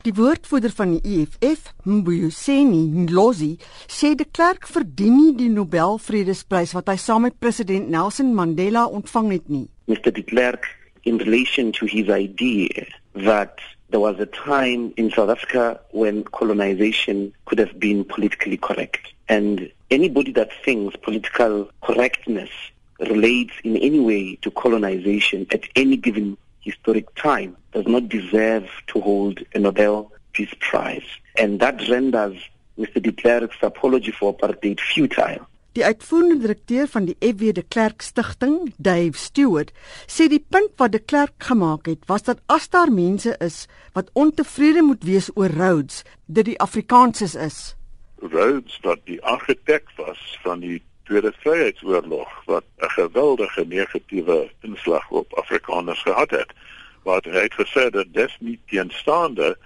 Die woordvoerder van die EFF, Mbuyiseni Ndlozi, sê de Klerk verdien nie die Nobel Vredesprys wat hy saam met president Nelson Mandela ontvang het nie. Mr. de Klerk in relation to his idea that there was a time in South Africa when colonization could have been politically correct and anybody that thinks political correctness relates in any way to colonization at any given historic time does not deserve to hold a Nobel Peace Prize. And that renders Mr. de Klerk's apology for apartheid futile. Die uitvoerende direkteur van die FW de Klerk Stichting, Dave Stewart, sê die punt wat de Klerk gemaak het, was dat as daar mense is wat ontevrede moet wees oor Rhodes, dit die Afrikaners is. Rhodes wat die argitek was van die Tweede Vryheidsoorlog wat 'n geweldige negatiewe inslag op Afrikaners gehad het. Wat hy het gesê dat des nie teenstaande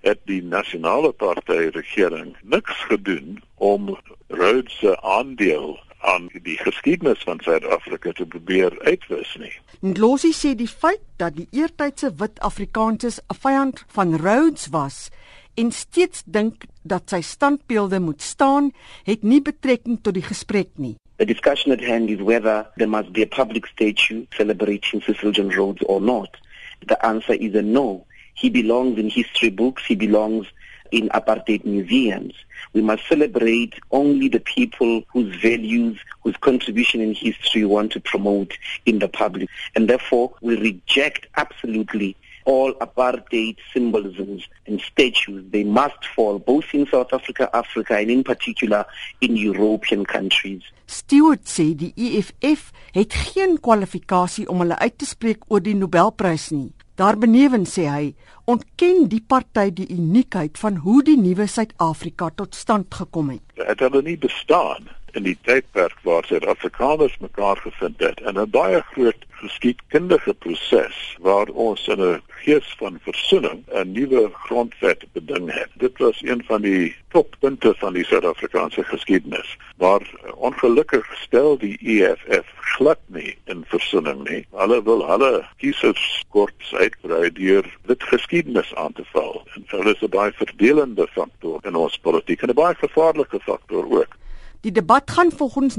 het die nasionale party regering niks gedoen om Rhodes se aandeel aan die geskiedenis van Suid-Afrika te probeer uitwis nie. Ndlosi sê die feit dat die eertydse wit Afrikaners 'n vyand van Rhodes was en steeds dink dat sy standbeelde moet staan, het nie betrekking tot die gesprek nie. The discussion at hand is whether there must be a public statue celebrating Cecil John Rhodes or not. The answer is a no. He belongs in history books, he belongs in apartheid museums. We must celebrate only the people whose values, whose contribution in history we want to promote in the public. And therefore, we reject absolutely all apartheid symbolisms and statues. They must fall both in South Africa, Africa, and in particular in European countries. Stewart sê die EFF het geen kwalifikasie om hulle uit te spreek oor die Nobelprys nie. Daarbenewens sê hy, ontken die party die uniekheid van hoe die nuwe Suid-Afrika tot stand gekom het. Dit het nie bestaan in die tydperk waar Suid-Afrikaners mekaar gevind het in 'n baie groot geskiedkundige proses waar ons in 'n gees van versoening 'n nuwe grondwet beding het. Dit was een van die toppunte van die Suid-Afrikaanse geskiedenis. Maar ongelukkig stel die EFF glad nie in versoening nie. Hulle wil hulle kiesers kort uitbrei deur dit geskiedenis aan te val. En hulle is 'n baie verdelende faktor in ons politiek en 'n baie gevaarlike faktor ook. Die debat gaan volgens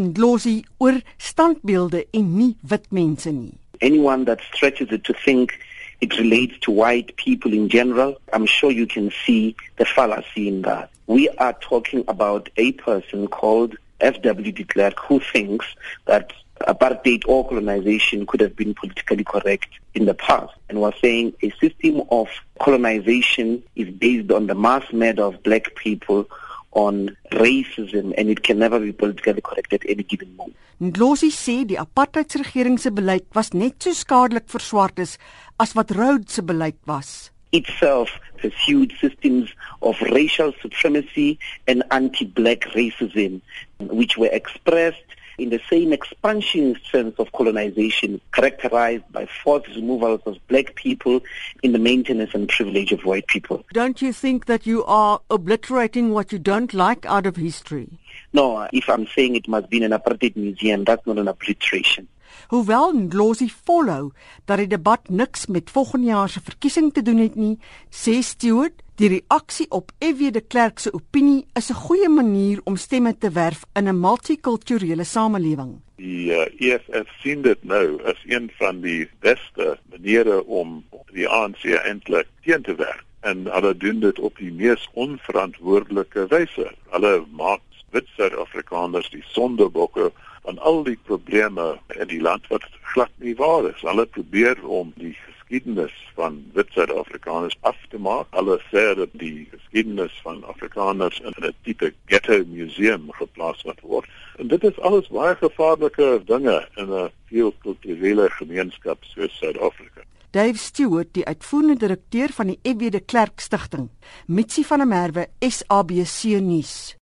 oor standbeelde en nie wit mense nie. Anyone that stretches it to think it relates to white people in general, I'm sure you can see the fallacy in that. We are talking about a person called F.W. de Klerk who thinks that apartheid or colonization could have been politically correct in the past and was saying a system of colonization is based on the mass murder of black people on racism and it can never be politically correct at any given moment. Ndlosi sê die apartheidsregering se beleid was net so skadelik vir swartes as wat Rhodes se beleid was. Itself pursued systems of racial supremacy and anti-black racism which were expressed in the same expansionist sense of colonization characterized by forced removals of black people in the maintenance and privilege of white people. Don't you think that you are obliterating what you don't like out of history? No, if I'm saying it must be in an apartheid museum, that's not an obliteration. Hoewel Ndlozi volhou dat die debat niks met volgende jaar se verkiesing te doen het nie, sê Stewart Die reaksie op FW de Klerk se opinie is 'n goeie manier om stemme te werf in 'n multikulturele samelewing. Die uh, EFF sien dit nou as een van die beste maniere om die ANC eintlik teen te werk en hulle doen dit op die mees onverantwoordelike wyse. Hulle maak wit Suid-Afrikaners die sondebokke van al die probleme in die land wat glad nie waar is. Hulle probeer om die geskiedenis van wit Suid-Afrikaners af te maak. Hulle sê dat die geskiedenis van Afrikaners in 'n tipe ghetto museum geplaas word. En dit is alles baie gevaarlike dinge in 'n veelkulturele gemeenskap soos Suid-Afrika. Dave Stewart, die uitvoerende direkteur van die FW de Klerk Stichting, Mitsi van der Merwe, SABC nuus.